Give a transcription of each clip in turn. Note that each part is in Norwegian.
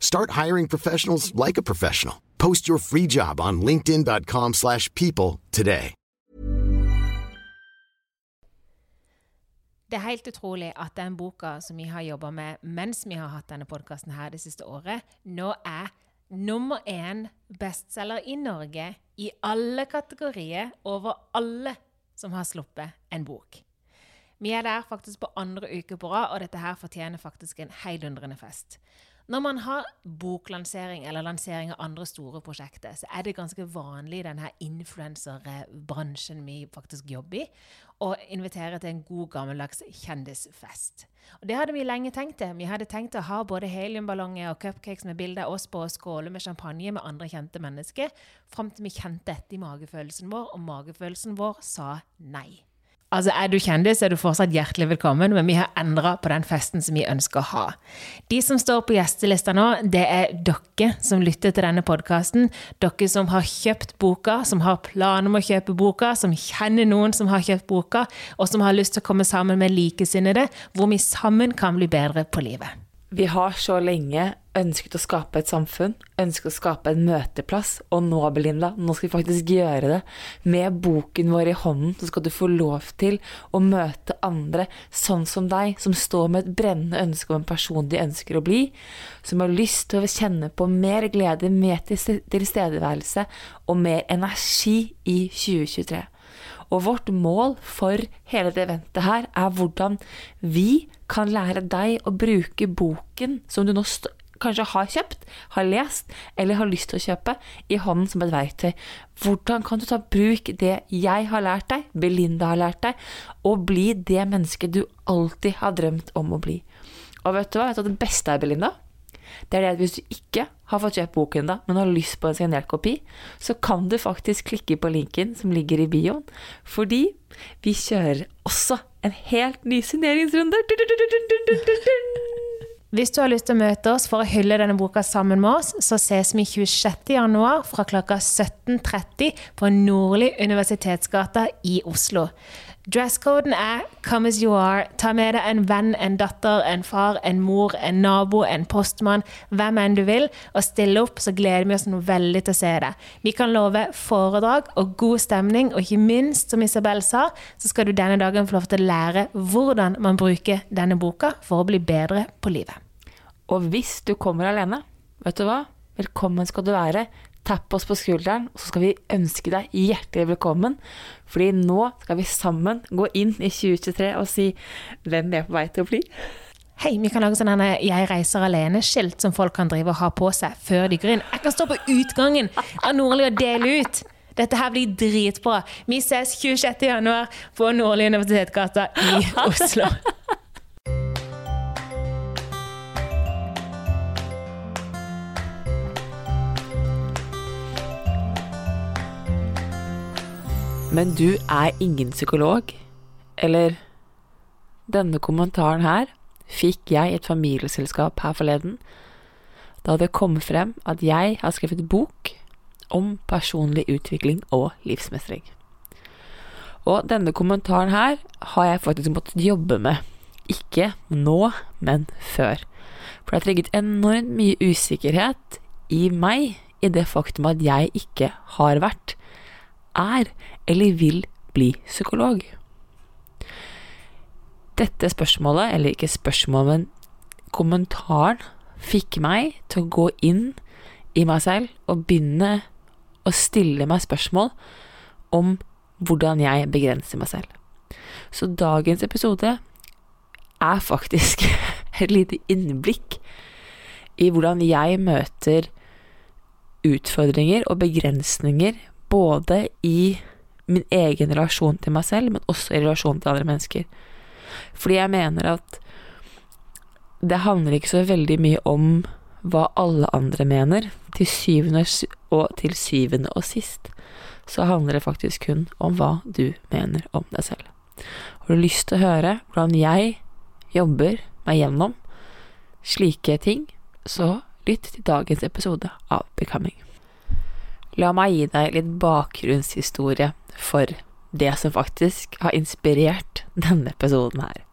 Start hiring professionals like a professional. Post your free job on linkedin.com/people slash people today. Det er helt utrolig at den boka som vi har jobba med mens vi har hatt denne podkasten her det siste året, nå er nummer én bestselger i Norge i alle kategorier over alle som har sluppet en bok. Vi er der faktisk på andre uke på rad, og dette her fortjener faktisk en heidundrende fest. Når man har boklansering eller lansering av andre store prosjekter, så er det ganske vanlig i denne influenserbransjen vi faktisk jobber i, å invitere til en god, gammeldags kjendisfest. Og Det hadde vi lenge tenkt til. Vi hadde tenkt å ha både heliumballonger og cupcakes med bilde av oss på og skåle med champagne med andre kjente mennesker, fram til vi kjente dette i magefølelsen vår, og magefølelsen vår sa nei. Altså, Er du kjendis, er du fortsatt hjertelig velkommen, men vi har endra på den festen som vi ønsker å ha. De som står på gjestelista nå, det er dere som lytter til denne podkasten. Dere som har kjøpt boka, som har planer om å kjøpe boka, som kjenner noen som har kjøpt boka, og som har lyst til å komme sammen med likesinnede, hvor vi sammen kan bli bedre på livet. Vi har så lenge ønsket å skape et samfunn, ønsket å skape en møteplass, og nå, Belinda, nå skal vi faktisk gjøre det. Med boken vår i hånden så skal du få lov til å møte andre sånn som deg, som står med et brennende ønske om en person de ønsker å bli, som har lyst til å kjenne på mer glede, mer tilstedeværelse og mer energi i 2023. Og vårt mål for hele det eventet her er hvordan vi kan lære deg å bruke boken som du nå st kanskje har kjøpt, har lest eller har lyst til å kjøpe, i hånden som et verktøy. Hvordan kan du ta bruk det jeg har lært deg, Belinda har lært deg, og bli det mennesket du alltid har drømt om å bli? Og vet du hva? Vet du hva det beste er, Belinda? Det er det at hvis du ikke har fått kjøpt boken da, men har lyst på en signert kopi, så kan du faktisk klikke på linken som ligger i bioen, fordi vi kjører også en helt ny signeringsrunde. Hvis du har lyst til å møte oss for å hylle denne boka sammen med oss, så ses vi 26. januar fra klokka 17.30 på Nordli universitetsgata i Oslo. Dresscoden er 'come as you are'. Ta med deg en venn, en datter, en far, en mor, en nabo, en postmann, hvem enn du vil, og stille opp, så gleder vi oss noe veldig til å se deg. Vi kan love foredrag og god stemning, og ikke minst, som Isabel sa, så skal du denne dagen få lov til å lære hvordan man bruker denne boka for å bli bedre på livet. Og hvis du kommer alene, vet du hva? Velkommen skal du være. Tapp oss på skulderen, og så skal vi ønske deg hjertelig velkommen. Fordi nå skal vi sammen gå inn i 2023 og si hvem vi er på vei til å bli. Hei, vi kan lage sånn henne 'Jeg reiser alene'-skilt som folk kan drive og ha på seg før de går inn. Jeg kan stå på utgangen av Nordli og dele ut. Dette her blir dritbra. Vi ses 26. januar på Nordli universitetsgata i Oslo. Men du er ingen psykolog. Eller Denne kommentaren her fikk jeg i et familieselskap her forleden, da det kom frem at jeg har skrevet bok om personlig utvikling og livsmestring. Og denne kommentaren her har jeg faktisk måttet jobbe med. Ikke nå, men før. For det har trigget enormt mye usikkerhet i meg i det faktum at jeg ikke har vært, er eller vil bli psykolog. Dette spørsmålet, eller ikke spørsmålet, men kommentaren, fikk meg til å gå inn i meg selv og begynne å stille meg spørsmål om hvordan jeg begrenser meg selv. Så dagens episode er faktisk et lite innblikk i hvordan jeg møter utfordringer og begrensninger både i min egen relasjon til meg selv, men også i relasjon til andre mennesker. Fordi jeg mener at det handler ikke så veldig mye om hva alle andre mener. Til syvende og, til syvende og sist så handler det faktisk kun om hva du mener om deg selv. Har du lyst til å høre hvordan jeg jobber meg gjennom slike ting, så lytt til dagens episode av Becoming. La meg gi deg litt bakgrunnshistorie for det som faktisk har inspirert denne episoden her.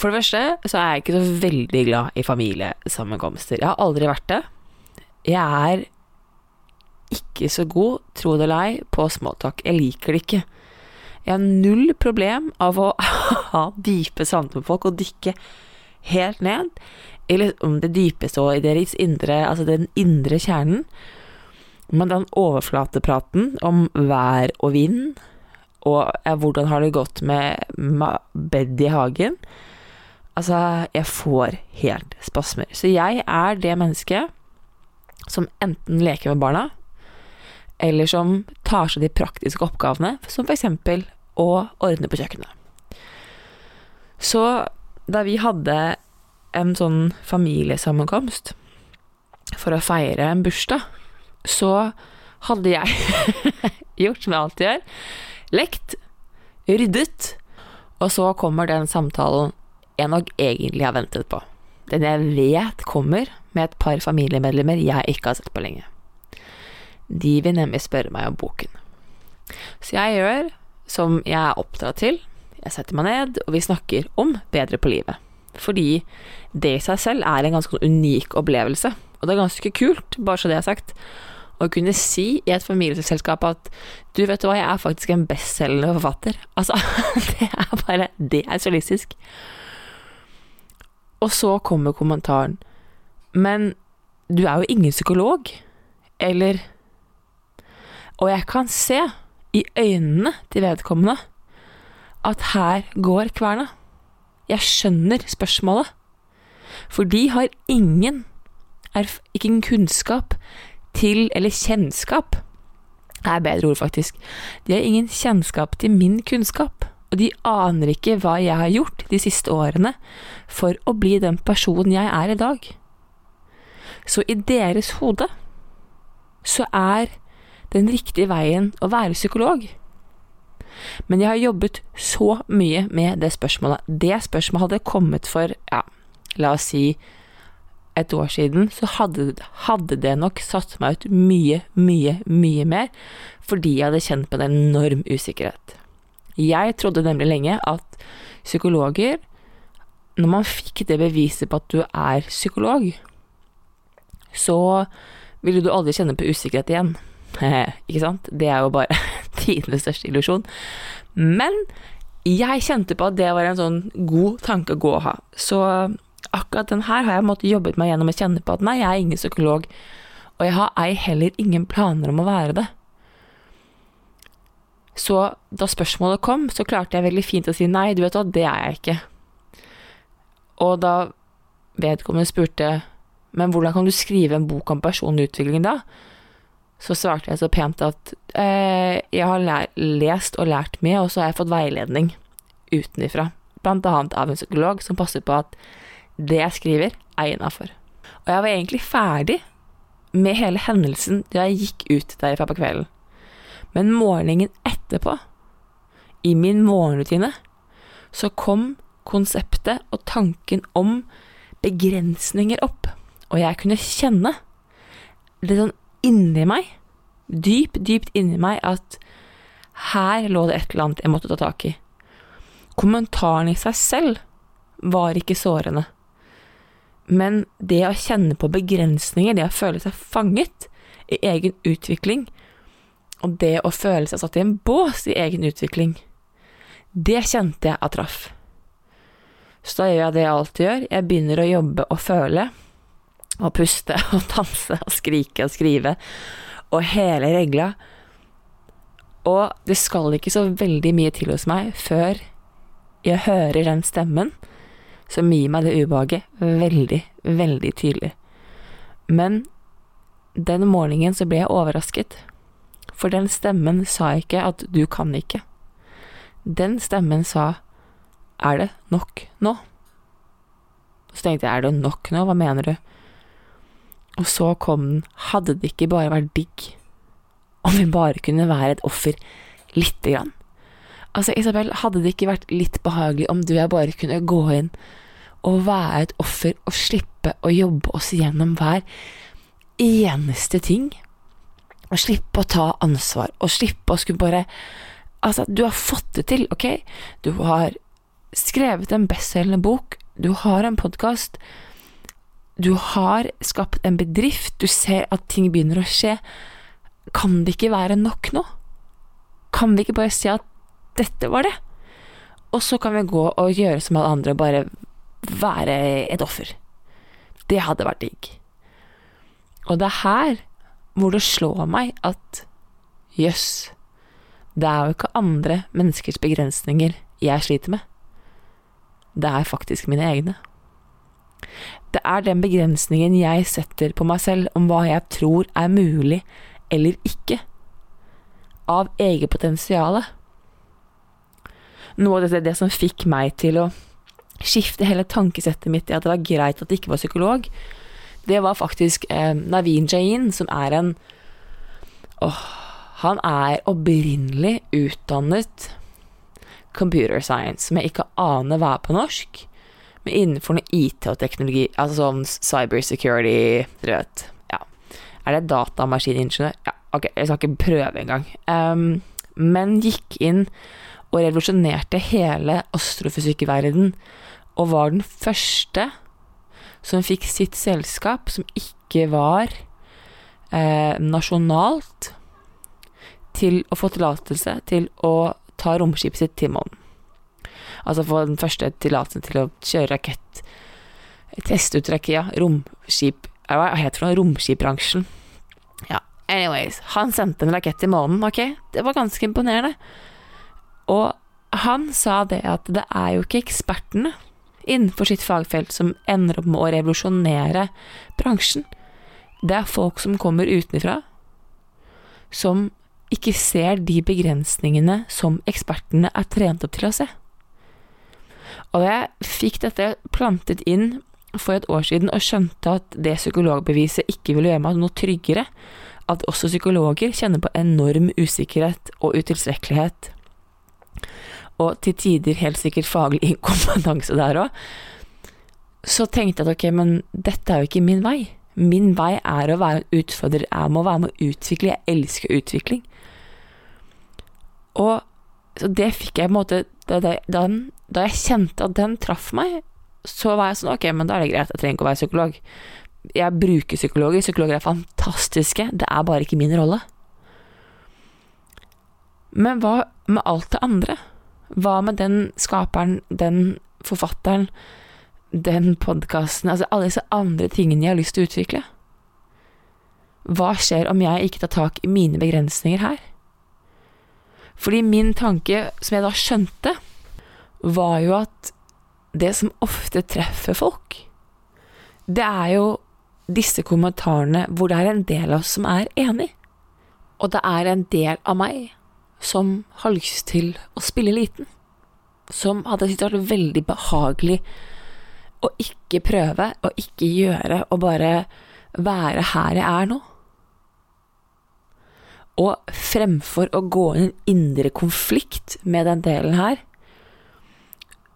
For det første så er jeg ikke så veldig glad i familiesammenkomster. Jeg har aldri vært det. Jeg er ikke så god, tro det eller ei, på småtalk. Jeg liker det ikke. Jeg har null problem av å ha dype samtaler med folk og dykke helt ned i om det dypeste og i deres indre, altså den indre kjernen. Men den overflatepraten om vær og vind, og hvordan har det gått med bed i hagen Altså, jeg får helt spasmer. Så jeg er det mennesket som enten leker med barna, eller som tar seg de praktiske oppgavene, som eksempel å ordne på kjøkkenet. Så da vi hadde en sånn familiesammenkomst for å feire en bursdag, så hadde jeg gjort som jeg alltid gjør, lekt, ryddet, og så kommer den samtalen jeg nok egentlig har ventet på. Den jeg vet kommer med et par familiemedlemmer jeg ikke har sett på lenge. De vil nemlig spørre meg om boken. Så jeg gjør som jeg er oppdratt til. Jeg setter meg ned, og vi snakker om Bedre på livet. Fordi det i seg selv er en ganske unik opplevelse. Og det er ganske kult, bare så det er sagt, å kunne si i et familieselskap at du, vet du hva, jeg er faktisk en bestselgende forfatter. Altså, det er bare Det er solistisk. Og så kommer kommentaren Men du er jo ingen psykolog. Eller Og jeg kan se i øynene til vedkommende at her går kverna. Jeg skjønner spørsmålet. For de har ingen, ikke kunnskap til, eller kjennskap, er bedre ord faktisk. De har ingen kjennskap til min kunnskap og de aner ikke hva jeg har gjort de siste årene for å bli den personen jeg er i dag. Så i deres hode så er den riktige veien å være psykolog. Men jeg har jobbet så mye med det spørsmålet. Det spørsmålet hadde kommet for, ja, la oss si et år siden, så hadde, hadde det nok satt meg ut mye, mye, mye mer, fordi jeg hadde kjent på en enorm usikkerhet. Jeg trodde nemlig lenge at psykologer Når man fikk det beviset på at du er psykolog, så ville du aldri kjenne på usikkerhet igjen. Ikke sant? Det er jo bare tidenes største illusjon. Men jeg kjente på at det var en sånn god tanke å gå og ha. Så akkurat den her har jeg måttet jobbet meg gjennom å kjenne på at nei, jeg er ingen psykolog, og jeg har ei heller ingen planer om å være det. Så da spørsmålet kom, så klarte jeg veldig fint å si nei, du vet hva, det er jeg ikke. Og da vedkommende spurte men hvordan kan du skrive en bok om personlig utvikling da? Så svarte jeg så pent at eh, jeg har lest og lært mye, og så har jeg fått veiledning utenifra, blant annet av en psykolog som passer på at det jeg skriver, er innafor. Og jeg var egentlig ferdig med hele hendelsen da jeg gikk ut derfra på kvelden. Men morgenen etterpå, i min morgenrutine, så kom konseptet og tanken om begrensninger opp, og jeg kunne kjenne det sånn inni meg, dypt, dypt inni meg, at her lå det et eller annet jeg måtte ta tak i. Kommentaren i seg selv var ikke sårende. Men det å kjenne på begrensninger, det å føle seg fanget i egen utvikling, og det å føle seg satt i en bås i egen utvikling, det kjente jeg at traff. Så da gjør jeg det jeg alltid gjør, jeg begynner å jobbe og føle, og puste og danse og skrike og skrive, og hele regla. Og det skal ikke så veldig mye til hos meg før jeg hører den stemmen som gir meg det ubehaget veldig, veldig tydelig. Men den morgenen så ble jeg overrasket, for den stemmen sa ikke at du kan ikke. Den stemmen sa er det nok nå? Så tenkte jeg er det nok nå, hva mener du? Og så kom den, hadde det ikke bare vært digg om vi bare kunne være et offer lite grann? Altså, Isabel, hadde det ikke vært litt behagelig om du og jeg bare kunne gå inn og være et offer og slippe å jobbe oss gjennom hver eneste ting? Og slippe å ta ansvar, og slippe å skulle bare Altså, du har fått det til, ok? Du har skrevet en bestselgende bok, du har en podkast, du har skapt en bedrift, du ser at ting begynner å skje. Kan det ikke være nok nå? Kan vi ikke bare si at dette var det? Og så kan vi gå og gjøre som alle andre, bare være et offer. Det hadde vært digg. Og det er her hvor det slår meg at jøss, det er jo ikke andre menneskers begrensninger jeg sliter med. Det er faktisk mine egne. Det er den begrensningen jeg setter på meg selv om hva jeg tror er mulig eller ikke, av eget potensial. Noe av det, det som fikk meg til å skifte hele tankesettet mitt i at det var greit at det ikke var psykolog, det var faktisk eh, Naveen Jain, som er en åh, Han er opprinnelig utdannet computer science, som jeg ikke aner hva er på norsk, innenfor noe IT og teknologi, altså sånn cyber security, vet, ja. Er det datamaskiningeniør? Ja, ok, jeg skal ikke prøve engang. Um, men gikk inn og revolusjonerte hele astrofysikkverdenen, og var den første som fikk sitt selskap, som ikke var eh, nasjonalt, til å få tillatelse til å ta romskipet sitt til månen. Altså få den første tillatelsen til å kjøre rakett. Teste ut rakett, ja, romskip Hva heter det? Romskipbransjen. Ja, anyways. Han sendte en rakett til månen, ok? Det var ganske imponerende. Og han sa det at det er jo ikke ekspertene innenfor sitt fagfelt som ender opp med å revolusjonere bransjen. Det er folk som kommer utenfra, som ikke ser de begrensningene som ekspertene er trent opp til å se. Og jeg fikk dette plantet inn for et år siden og skjønte at det psykologbeviset ikke ville gjøre meg noe tryggere, at også psykologer kjenner på enorm usikkerhet og utilstrekkelighet, og til tider helt sikkert faglig inkompetanse der òg, så tenkte jeg at ok, men dette er jo ikke min vei. Min vei er å være en utfordrer, jeg må være med å utvikle, jeg elsker utvikling. Og det fikk jeg på en måte da, den, da, jeg kjente at den traff meg, så var jeg sånn ok, men da er det greit, jeg trenger ikke å være psykolog. Jeg bruker psykologer, psykologer er fantastiske, det er bare ikke min rolle. Men hva med alt det andre? Hva med den skaperen, den forfatteren, den podkasten, altså alle disse andre tingene jeg har lyst til å utvikle? Hva skjer om jeg ikke tar tak i mine begrensninger her? Fordi min tanke, som jeg da skjønte, var jo at det som ofte treffer folk, det er jo disse kommentarene hvor det er en del av oss som er enig. Og det er en del av meg som har lyst til å spille liten. Som hadde syntes det veldig behagelig å ikke prøve, og ikke gjøre, og bare være her jeg er nå. Og fremfor å gå inn i en indre konflikt med den delen her,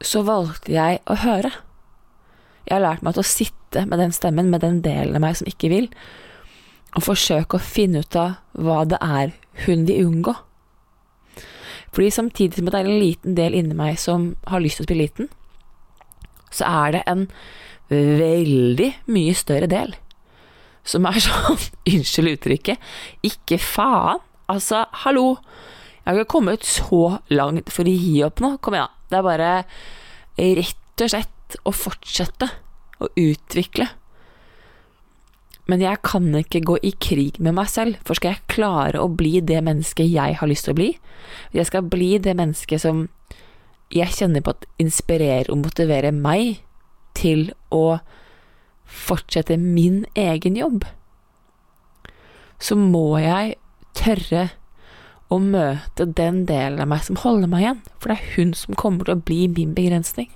så valgte jeg å høre. Jeg har lært meg til å sitte med den stemmen, med den delen av meg som ikke vil, og forsøke å finne ut av hva det er hun vil unngå. Fordi samtidig som det er en liten del inni meg som har lyst til å spille liten, så er det en veldig mye større del som er sånn, unnskyld uttrykket, ikke faen. Altså, hallo, jeg har ikke kommet så langt for å gi opp nå. Kom igjen. Det er bare rett og slett å fortsette å utvikle. Men jeg kan ikke gå i krig med meg selv, for skal jeg klare å bli det mennesket jeg har lyst til å bli, jeg skal bli det mennesket som jeg kjenner på at inspirerer og motiverer meg til å fortsette min egen jobb, så må jeg tørre å møte den delen av meg som holder meg igjen, for det er hun som kommer til å bli min begrensning.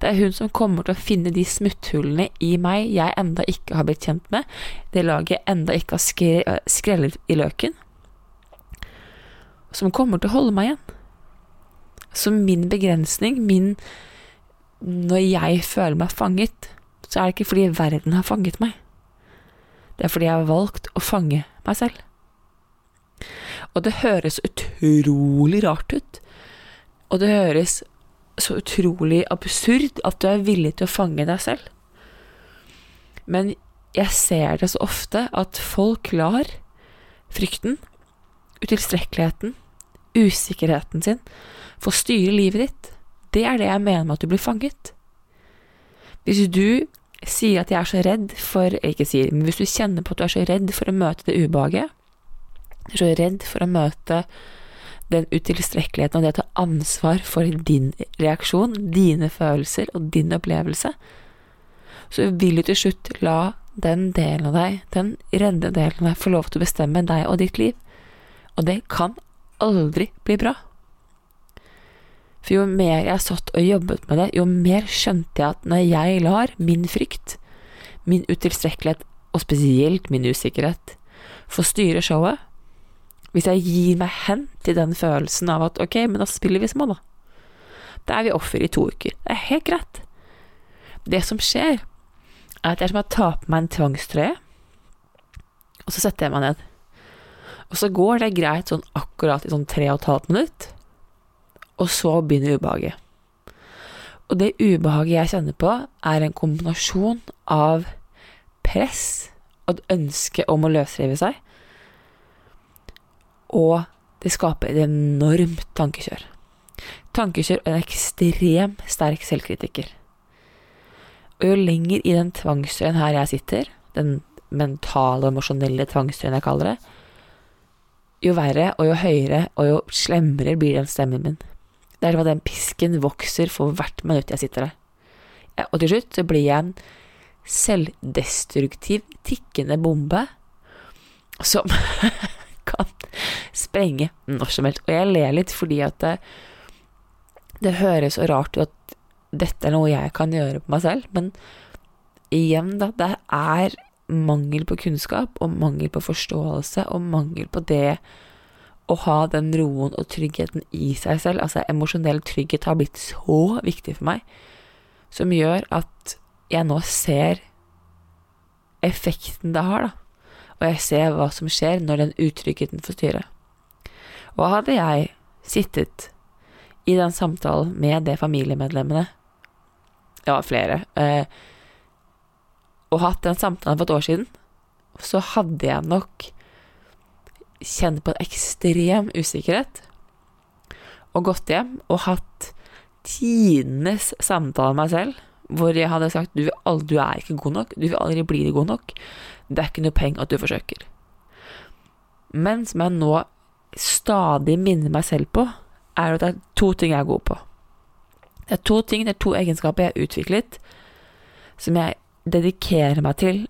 Det er hun som kommer til å finne de smutthullene i meg jeg enda ikke har blitt kjent med, det laget jeg enda ikke har skre skrellet i løken, som kommer til å holde meg igjen. Så min begrensning, min Når jeg føler meg fanget, så er det ikke fordi verden har fanget meg. Det er fordi jeg har valgt å fange meg selv. Og det høres utrolig rart ut. Og det høres så utrolig absurd at du er villig til å fange deg selv. Men jeg ser det så ofte at folk lar frykten, utilstrekkeligheten, usikkerheten sin få styre livet ditt. Det er det jeg mener med at du blir fanget. Hvis du sier at jeg er så redd for Ikke sier, men hvis du kjenner på at du er så redd for å møte det ubehaget, så redd for å møte den utilstrekkeligheten og det å ta ansvar for din reaksjon, dine følelser og din opplevelse, så vil du til slutt la den delen av deg, den redde delen av deg, få lov til å bestemme deg og ditt liv. Og det kan aldri bli bra. For jo mer jeg satt og jobbet med det, jo mer skjønte jeg at når jeg lar min frykt, min utilstrekkelighet, og spesielt min usikkerhet, få styre showet, hvis jeg gir meg hen til den følelsen av at ok, men da spiller vi små, da. Da er vi offer i to uker. Det er helt greit. Det som skjer, er at jeg er som å ta på meg en tvangstrøye, og så setter jeg meg ned. Og så går det greit sånn akkurat i sånn tre og et halvt minutt, og så begynner ubehaget. Og det ubehaget jeg kjenner på, er en kombinasjon av press og et ønske om å løsrive seg, og det skaper et enormt tankekjør. Tankekjør og en ekstrem sterk selvkritiker. Og jo lenger i den tvangstrøyen her jeg sitter, den mentale og emosjonelle tvangstrøyen jeg kaller det, jo verre og jo høyere og jo slemmere blir den stemmen min. Det er som at den pisken vokser for hvert minutt jeg sitter der. Og til slutt så blir jeg en selvdestruktiv, tikkende bombe som kan sprenge når som helst. Og jeg ler litt fordi at det, det høres så rart ut at dette er noe jeg kan gjøre på meg selv, men igjen, da, det er mangel på kunnskap og mangel på forståelse og mangel på det å ha den roen og tryggheten i seg selv, altså emosjonell trygghet har blitt så viktig for meg, som gjør at jeg nå ser effekten det har, da og jeg ser hva som skjer når den utryggheten får styre. Og hadde jeg sittet i den samtalen med det familiemedlemmene, ja, flere, eh, og hatt den samtalen for et år siden, så hadde jeg nok kjent på en ekstrem usikkerhet, og gått hjem og hatt tidenes samtale med meg selv, hvor jeg hadde sagt du, du er ikke god nok, du vil aldri bli god nok, det er ikke noe penger at du forsøker. Men som jeg nå stadig minner meg selv på, er at det er to ting jeg er god på. Det er to ting, det er to egenskaper jeg har utviklet, som jeg dedikerer meg til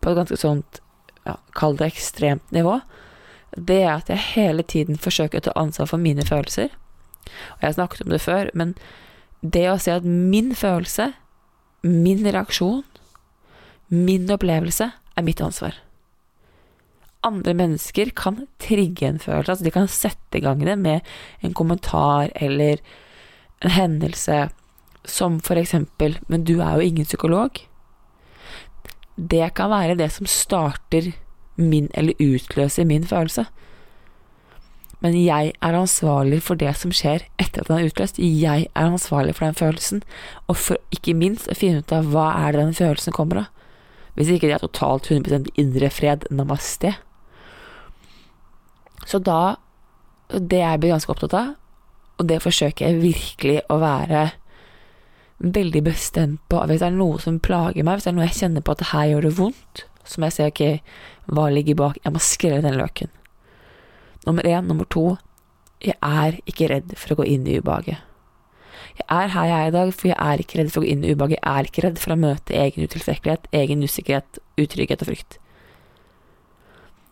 på et ganske sånt, ja, kall det ekstremt nivå. Det er at jeg hele tiden forsøker å ta ansvar for mine følelser. Og jeg har snakket om det før, men det å si at min følelse, min reaksjon, min opplevelse er mitt ansvar. Andre mennesker kan trigge en følelse, altså de kan sette i gang det med en kommentar eller en hendelse som for eksempel 'men du er jo ingen psykolog'. Det kan være det som starter min, eller utløser min følelse. men jeg er ansvarlig for det som skjer etter at den er utløst. Jeg er ansvarlig for den følelsen, og for ikke minst å finne ut av hva er det den følelsen kommer av. Hvis ikke det er totalt 100 indre fred, namaste. Så da Det jeg blir ganske opptatt av, og det forsøker jeg virkelig å være veldig bestemt på. Hvis det er noe som plager meg, hvis det er noe jeg kjenner på at det her gjør det vondt, som jeg sier ok, hva ligger bak? Jeg må skrelle den løken. Nummer én. Nummer to. Jeg er ikke redd for å gå inn i ubehaget. Jeg er her jeg er i dag, for jeg er ikke redd for å gå inn i ubehaget. Jeg er ikke redd for å møte egen utilstrekkelighet, egen usikkerhet, utrygghet og frykt.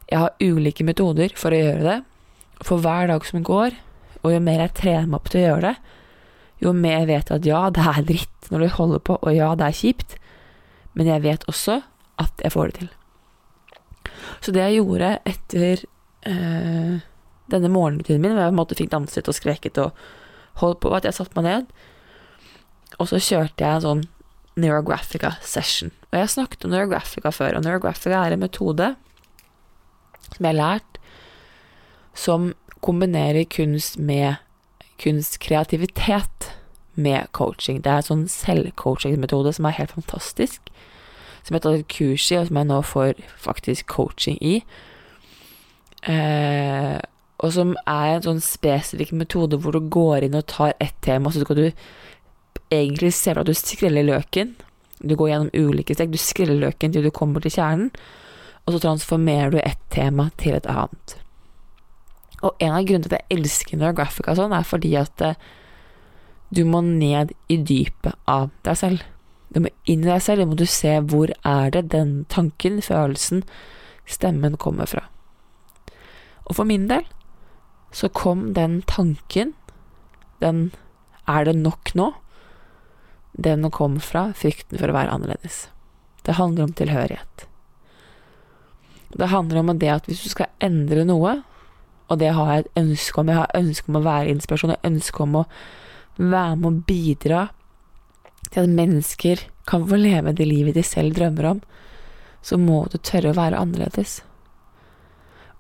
Jeg har ulike metoder for å gjøre det. For hver dag som går, og jo mer jeg trener meg opp til å gjøre det, jo mer jeg vet at ja, det er dritt når du holder på, og ja, det er kjipt, men jeg vet også at jeg får det til. Så det jeg gjorde etter eh, denne morgenrutinen min, hvor jeg på en måte fikk danset og skreket og holdt på, var at jeg satte meg ned, og så kjørte jeg en sånn Neurographica session. Og jeg snakket om Neurographica før, og Neurographica er en metode som jeg har lært, som kombinerer kunst med kunstkreativitet med coaching. Det er en sånn selvcoachingmetode som er helt fantastisk, som jeg har tatt et kurs i, og som jeg nå får faktisk coaching i. Eh, og som er en sånn spesifikk metode hvor du går inn og tar ett tema, så skal du egentlig se for deg at du skreller løken. Du går gjennom ulike steg, du skreller løken til du kommer til kjernen, og så transformerer du ett tema til et annet. Og en av grunnene til at jeg elsker Neurographica sånn, er fordi at eh, du må ned i dypet av deg selv. Du må inn i deg selv, du må du se hvor er det den tanken, følelsen, stemmen kommer fra. Og for min del så kom den tanken, den er det nok nå, den kom fra frykten for å være annerledes. Det handler om tilhørighet. Det handler om det at hvis du skal endre noe, og det har jeg et ønske om, jeg har ønske om å være inspirasjon, jeg ønske om å være med å bidra til at mennesker kan få leve det livet de selv drømmer om, så må du tørre å være annerledes.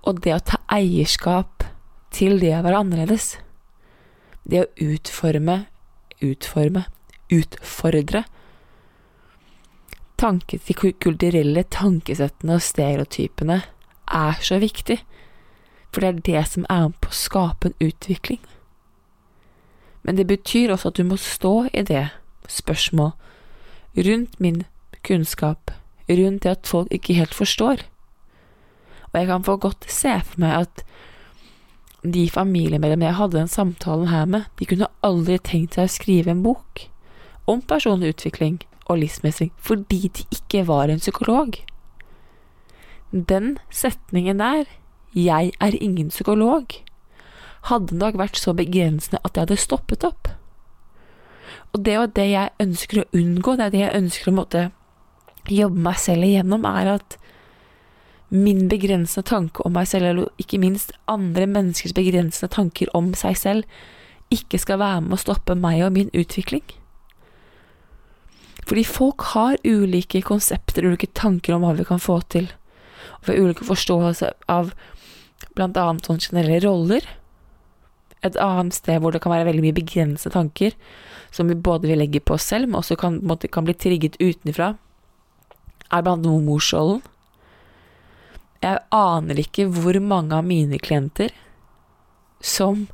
Og det å ta eierskap til det å være annerledes, det å utforme, utforme, utfordre tanke, de kulturelle tankesettene og stereotypene er så viktig. For det er det som er med på å skape en utvikling. Men det betyr også at du må stå i det spørsmål rundt min kunnskap, rundt det at folk ikke helt forstår. Og jeg kan få godt se for meg at de familiemedlemmene jeg hadde den samtalen her med, de kunne aldri tenkt seg å skrive en bok om personlig utvikling og livsmestring fordi de ikke var en psykolog. Den setningen der 'jeg er ingen psykolog', hadde nok vært så begrensende at jeg hadde stoppet opp. Og det er det jeg ønsker å unngå, det er det jeg ønsker å måtte jobbe meg selv igjennom, er at min begrensende tanke om meg selv, eller ikke minst andre menneskers begrensende tanker om seg selv, ikke skal være med å stoppe meg og min utvikling. Fordi folk har ulike konsepter, ulike tanker om hva vi kan få til, og vi ulike forståelser av blant annet sånn generelle roller. Et annet sted hvor det kan være veldig mye begrensede tanker, som vi både vil legge på oss selv, men også kan, måte, kan bli trigget utenfra, er blant annet morsrollen. Jeg aner ikke hvor mange av mine klienter som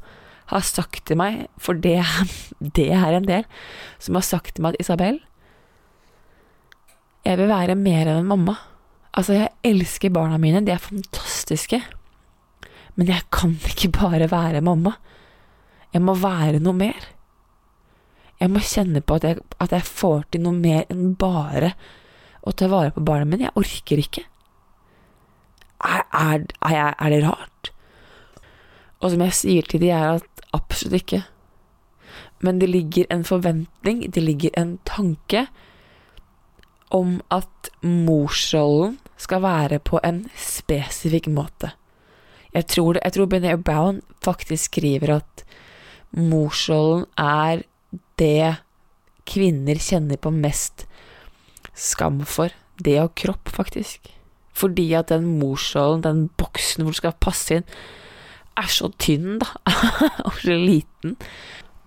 har sagt til meg, for det, det er en del, som har sagt til meg at Isabel, jeg vil være mer enn en mamma. Altså, jeg elsker barna mine, de er fantastiske. Men jeg kan ikke bare være mamma. Jeg må være noe mer. Jeg må kjenne på at jeg, at jeg får til noe mer enn bare å ta vare på barna mine. Jeg orker ikke. Er, er, er, er det rart? Og som jeg sier til de, er at absolutt ikke. Men det ligger en forventning, det ligger en tanke om at morsrollen skal være på en spesifikk måte. Jeg tror, det, tror Bené Brown faktisk skriver at morsrollen er det kvinner kjenner på mest skam for. Det og kropp, faktisk. Fordi at den morsrollen, den boksen hvor du skal passe inn, er så tynn, da, og så liten,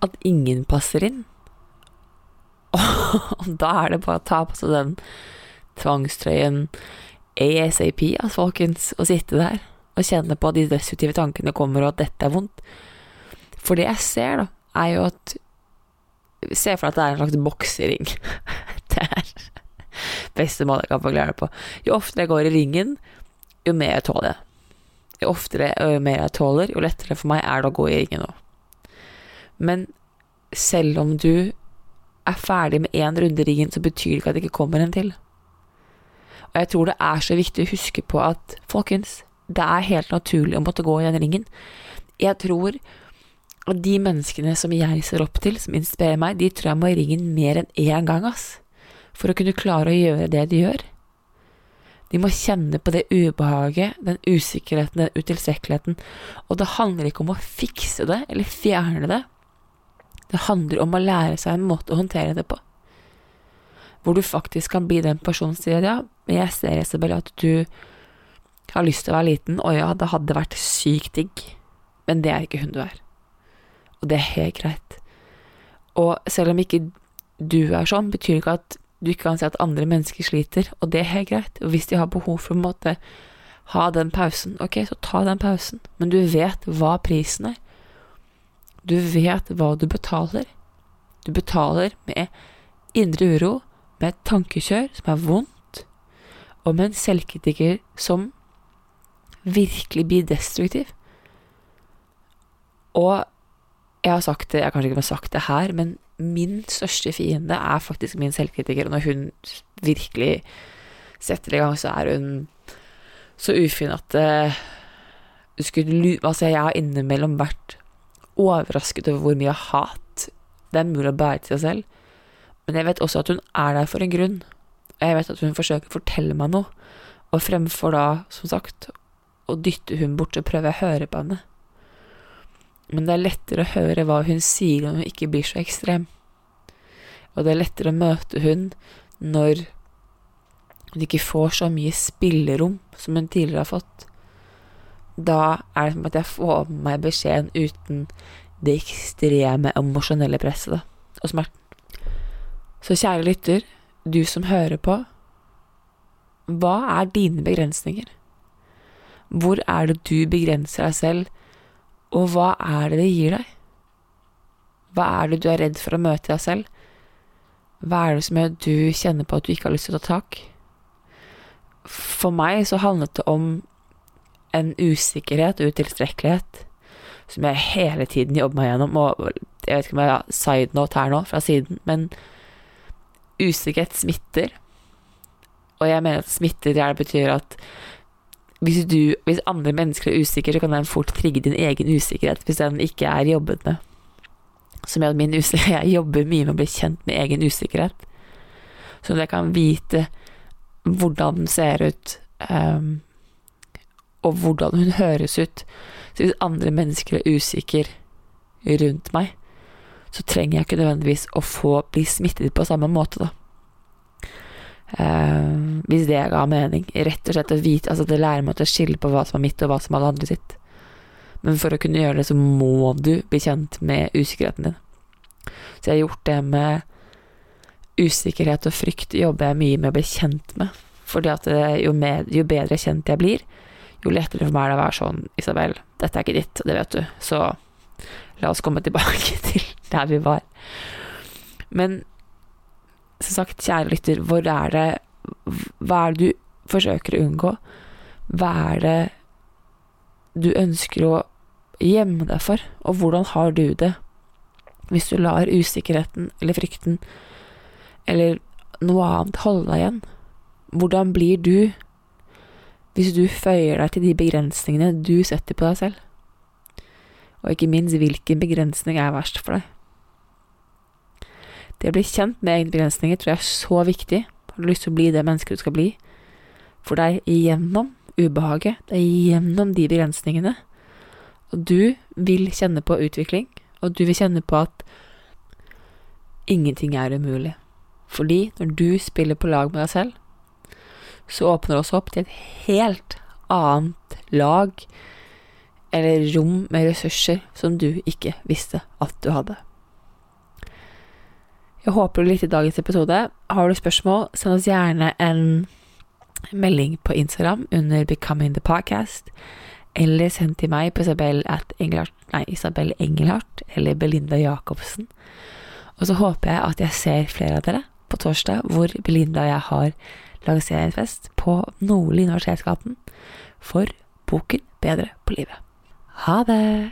at ingen passer inn. Og da er det bare å ta på seg den tvangstrøyen ASAP, altså, folkens, og sitte der og kjenne på at de destruktive tankene kommer, og at dette er vondt. For det jeg ser, da, er jo at Se for deg at det er en slags boksering. det er beste måten jeg kan forklare det på. Jo oftere jeg går i ringen, jo mer jeg tåler. Jo oftere og jo mer jeg tåler, jo lettere for meg er det å gå i ringen nå. Men selv om du er ferdig med én runde i ringen, så betyr det ikke at det ikke kommer en til. Og jeg tror det er så viktig å huske på at, folkens, det er helt naturlig å måtte gå i den ringen. Jeg tror at de menneskene som jeg ser opp til, som inspirerer meg, de tror jeg må i ringen mer enn én gang, ass, for å kunne klare å gjøre det de gjør. De må kjenne på det ubehaget, den usikkerheten, den utilstrekkeligheten, og det handler ikke om å fikse det eller fjerne det. Det handler om å lære seg en måte å håndtere det på. Hvor du faktisk kan bli den personen som sier ja, men jeg ser, Isabel, at du har lyst til å være liten, og ja, det hadde vært sykt digg, men det er ikke hun du er. Og det er helt greit. Og selv om ikke du er sånn, betyr ikke at du ikke kan si at andre mennesker sliter, og det er helt greit. Og hvis de har behov for å måte ha den pausen, ok, så ta den pausen, men du vet hva prisen er. Du vet hva du betaler. Du betaler med indre uro, med et tankekjør som er vondt, og med en selvkritiker som virkelig blir destruktiv. Og jeg har sagt det, jeg har kanskje ikke sagt det her, men min største fiende er faktisk min selvkritiker. Og når hun virkelig setter i gang, så er hun så ufin at uh, skulle, Altså, jeg har innimellom vært overrasket over hvor mye hat det er mulig å bære til seg selv. Men jeg vet også at hun er der for en grunn. Og jeg vet at hun forsøker å fortelle meg noe. Og fremfor da, som sagt, å dytte hun bort, så prøver jeg å høre på henne. Men det er lettere å høre hva hun sier når hun ikke blir så ekstrem. Og det er lettere å møte hun når hun ikke får så mye spillerom som hun tidligere har fått. Da er det som at jeg får med meg beskjeden uten det ekstreme emosjonelle presset da, og smerten. Så kjære lytter, du som hører på, hva er dine begrensninger? Hvor er det du begrenser deg selv, og hva er det det gir deg? Hva er det du er redd for å møte deg selv? Hva er det som gjør at du kjenner på at du ikke har lyst til å ta tak? For meg så handlet det om en usikkerhet og utilstrekkelighet som jeg hele tiden jobber meg gjennom, og jeg vet ikke om jeg har side note her nå fra siden, men usikkerhet smitter, og jeg mener at smitter det betyr at hvis, du, hvis andre mennesker er usikre, så kan den fort trigge din egen usikkerhet hvis den ikke er jobbet med. Som gjør min usikkerhet Jeg jobber mye med å bli kjent med egen usikkerhet. At jeg kan vite hvordan den ser ut, um, og hvordan hun høres ut. Så hvis andre mennesker er usikre rundt meg, så trenger jeg ikke nødvendigvis å få bli smittet på samme måte, da. Uh, hvis det ga mening. Rett og slett å vite Altså, det lærer meg å skille på hva som er mitt, og hva som er alle andre sitt. Men for å kunne gjøre det, så må du bli kjent med usikkerheten din. Så jeg har gjort det med usikkerhet og frykt, jobber jeg mye med å bli kjent med. Fordi at jo, med, jo bedre kjent jeg blir, jo lettere for meg er det å være sånn Isabel, dette er ikke ditt, og det vet du, så la oss komme tilbake til der vi var. Men som sagt, kjære lytter, hvor er det Hva er det du forsøker å unngå? Hva er det du ønsker å gjemme deg for, og hvordan har du det hvis du lar usikkerheten eller frykten eller noe annet holde deg igjen? Hvordan blir du hvis du føyer deg til de begrensningene du setter på deg selv? Og ikke minst, hvilken begrensning er verst for deg? Det å bli kjent med egne begrensninger tror jeg er så viktig. Har du lyst til å bli det mennesket du skal bli? For det er gjennom ubehaget, det er gjennom de begrensningene. Og du vil kjenne på utvikling, og du vil kjenne på at ingenting er umulig. Fordi når du spiller på lag med deg selv, så åpner det også opp til et helt annet lag, eller rom med ressurser som du ikke visste at du hadde. Jeg håper du likte dagens episode. Har du spørsmål, send oss gjerne en melding på Instagram under Becoming the Podcast, eller send til meg på Isabel, Engelhardt, nei, Isabel Engelhardt eller Belinda Jacobsen. Og så håper jeg at jeg ser flere av dere på torsdag, hvor Belinda og jeg har lanseringsfest på Nordli Universitetsgaten for boken Bedre på livet. Ha det!